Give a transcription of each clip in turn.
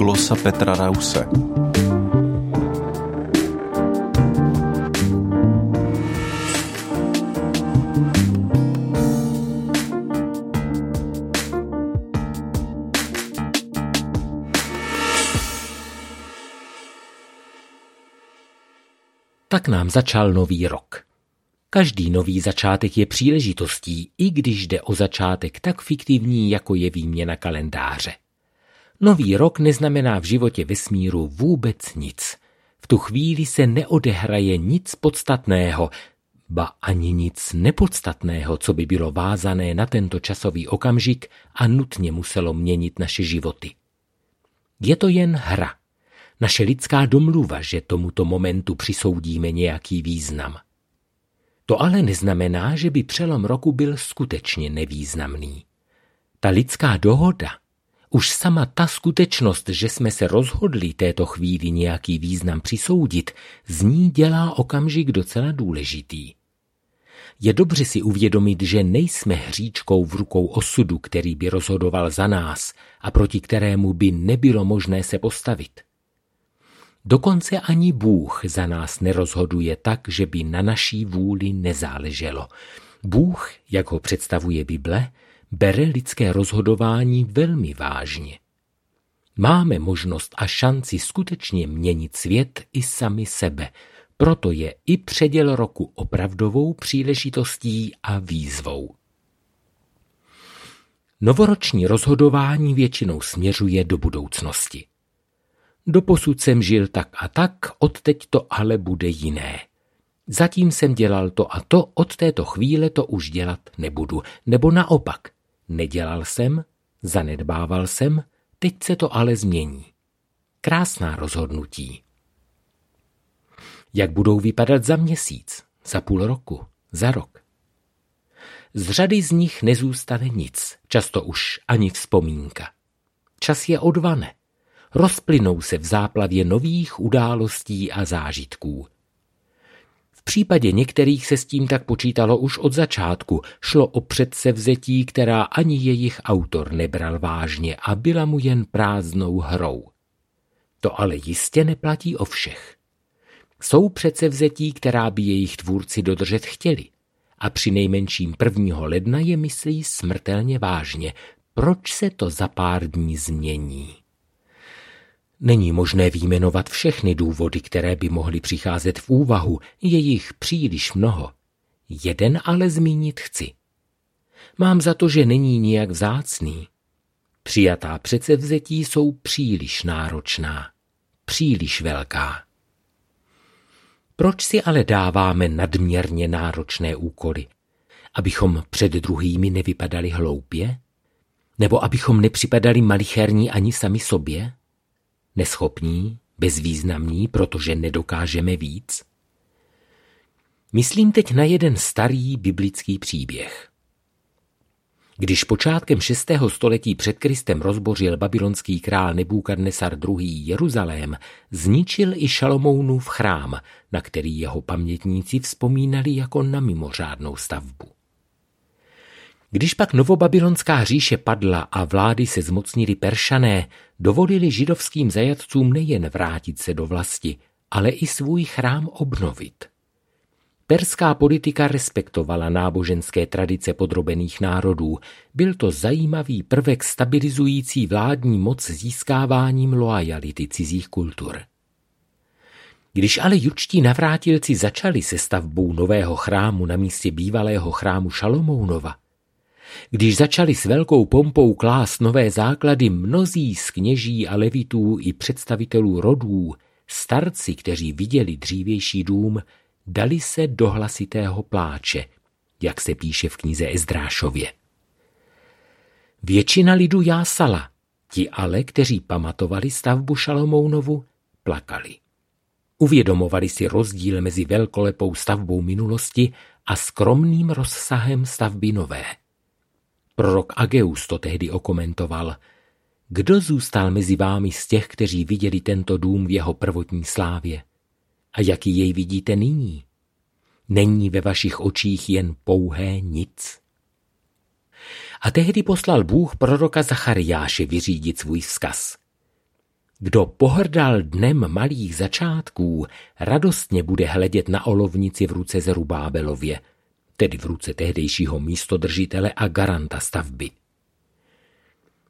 glosa Petra Rause. Tak nám začal nový rok. Každý nový začátek je příležitostí, i když jde o začátek tak fiktivní, jako je výměna kalendáře. Nový rok neznamená v životě vesmíru vůbec nic. V tu chvíli se neodehraje nic podstatného, ba ani nic nepodstatného, co by bylo vázané na tento časový okamžik a nutně muselo měnit naše životy. Je to jen hra. Naše lidská domluva, že tomuto momentu přisoudíme nějaký význam – to ale neznamená, že by přelom roku byl skutečně nevýznamný. Ta lidská dohoda, už sama ta skutečnost, že jsme se rozhodli této chvíli nějaký význam přisoudit, z ní dělá okamžik docela důležitý. Je dobře si uvědomit, že nejsme hříčkou v rukou osudu, který by rozhodoval za nás a proti kterému by nebylo možné se postavit. Dokonce ani Bůh za nás nerozhoduje tak, že by na naší vůli nezáleželo. Bůh, jak ho představuje Bible, bere lidské rozhodování velmi vážně. Máme možnost a šanci skutečně měnit svět i sami sebe, proto je i předěl roku opravdovou příležitostí a výzvou. Novoroční rozhodování většinou směřuje do budoucnosti. Doposud jsem žil tak a tak, odteď to ale bude jiné. Zatím jsem dělal to a to, od této chvíle to už dělat nebudu. Nebo naopak, nedělal jsem, zanedbával jsem, teď se to ale změní. Krásná rozhodnutí. Jak budou vypadat za měsíc, za půl roku, za rok? Z řady z nich nezůstane nic, často už ani vzpomínka. Čas je odvane rozplynou se v záplavě nových událostí a zážitků. V případě některých se s tím tak počítalo už od začátku. Šlo o předsevzetí, která ani jejich autor nebral vážně a byla mu jen prázdnou hrou. To ale jistě neplatí o všech. Jsou předsevzetí, která by jejich tvůrci dodržet chtěli. A při nejmenším 1. ledna je myslí smrtelně vážně. Proč se to za pár dní změní? Není možné výjmenovat všechny důvody, které by mohly přicházet v úvahu, je jich příliš mnoho. Jeden ale zmínit chci. Mám za to, že není nijak vzácný. Přijatá předsevzetí jsou příliš náročná, příliš velká. Proč si ale dáváme nadměrně náročné úkoly? Abychom před druhými nevypadali hloupě? Nebo abychom nepřipadali malicherní ani sami sobě? Neschopní, bezvýznamní, protože nedokážeme víc? Myslím teď na jeden starý biblický příběh. Když počátkem 6. století před Kristem rozbořil babylonský král Nebúkadnesar II. Jeruzalém, zničil i Šalomounův chrám, na který jeho pamětníci vzpomínali jako na mimořádnou stavbu. Když pak novobabylonská říše padla a vlády se zmocnili peršané, dovolili židovským zajatcům nejen vrátit se do vlasti, ale i svůj chrám obnovit. Perská politika respektovala náboženské tradice podrobených národů. Byl to zajímavý prvek stabilizující vládní moc získáváním loajality cizích kultur. Když ale jučtí navrátilci začali se stavbou nového chrámu na místě bývalého chrámu Šalomounova, když začali s velkou pompou klást nové základy mnozí z kněží a levitů i představitelů rodů, starci, kteří viděli dřívější dům, dali se do hlasitého pláče, jak se píše v knize Ezdrášově. Většina lidu jásala, ti ale, kteří pamatovali stavbu Šalomounovu, plakali. Uvědomovali si rozdíl mezi velkolepou stavbou minulosti a skromným rozsahem stavby nové. Prorok Ageus to tehdy okomentoval. Kdo zůstal mezi vámi z těch, kteří viděli tento dům v jeho prvotní slávě? A jaký jej vidíte nyní? Není ve vašich očích jen pouhé nic? A tehdy poslal Bůh proroka Zachariáše vyřídit svůj vzkaz. Kdo pohrdal dnem malých začátků, radostně bude hledět na olovnici v ruce Zerubábelově, tedy v ruce tehdejšího místodržitele a garanta stavby.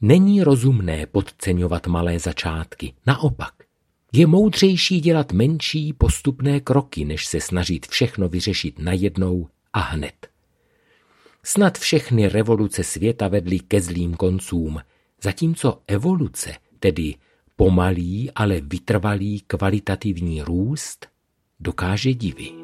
Není rozumné podceňovat malé začátky, naopak. Je moudřejší dělat menší postupné kroky, než se snažit všechno vyřešit najednou a hned. Snad všechny revoluce světa vedly ke zlým koncům, zatímco evoluce, tedy pomalý, ale vytrvalý kvalitativní růst, dokáže divy.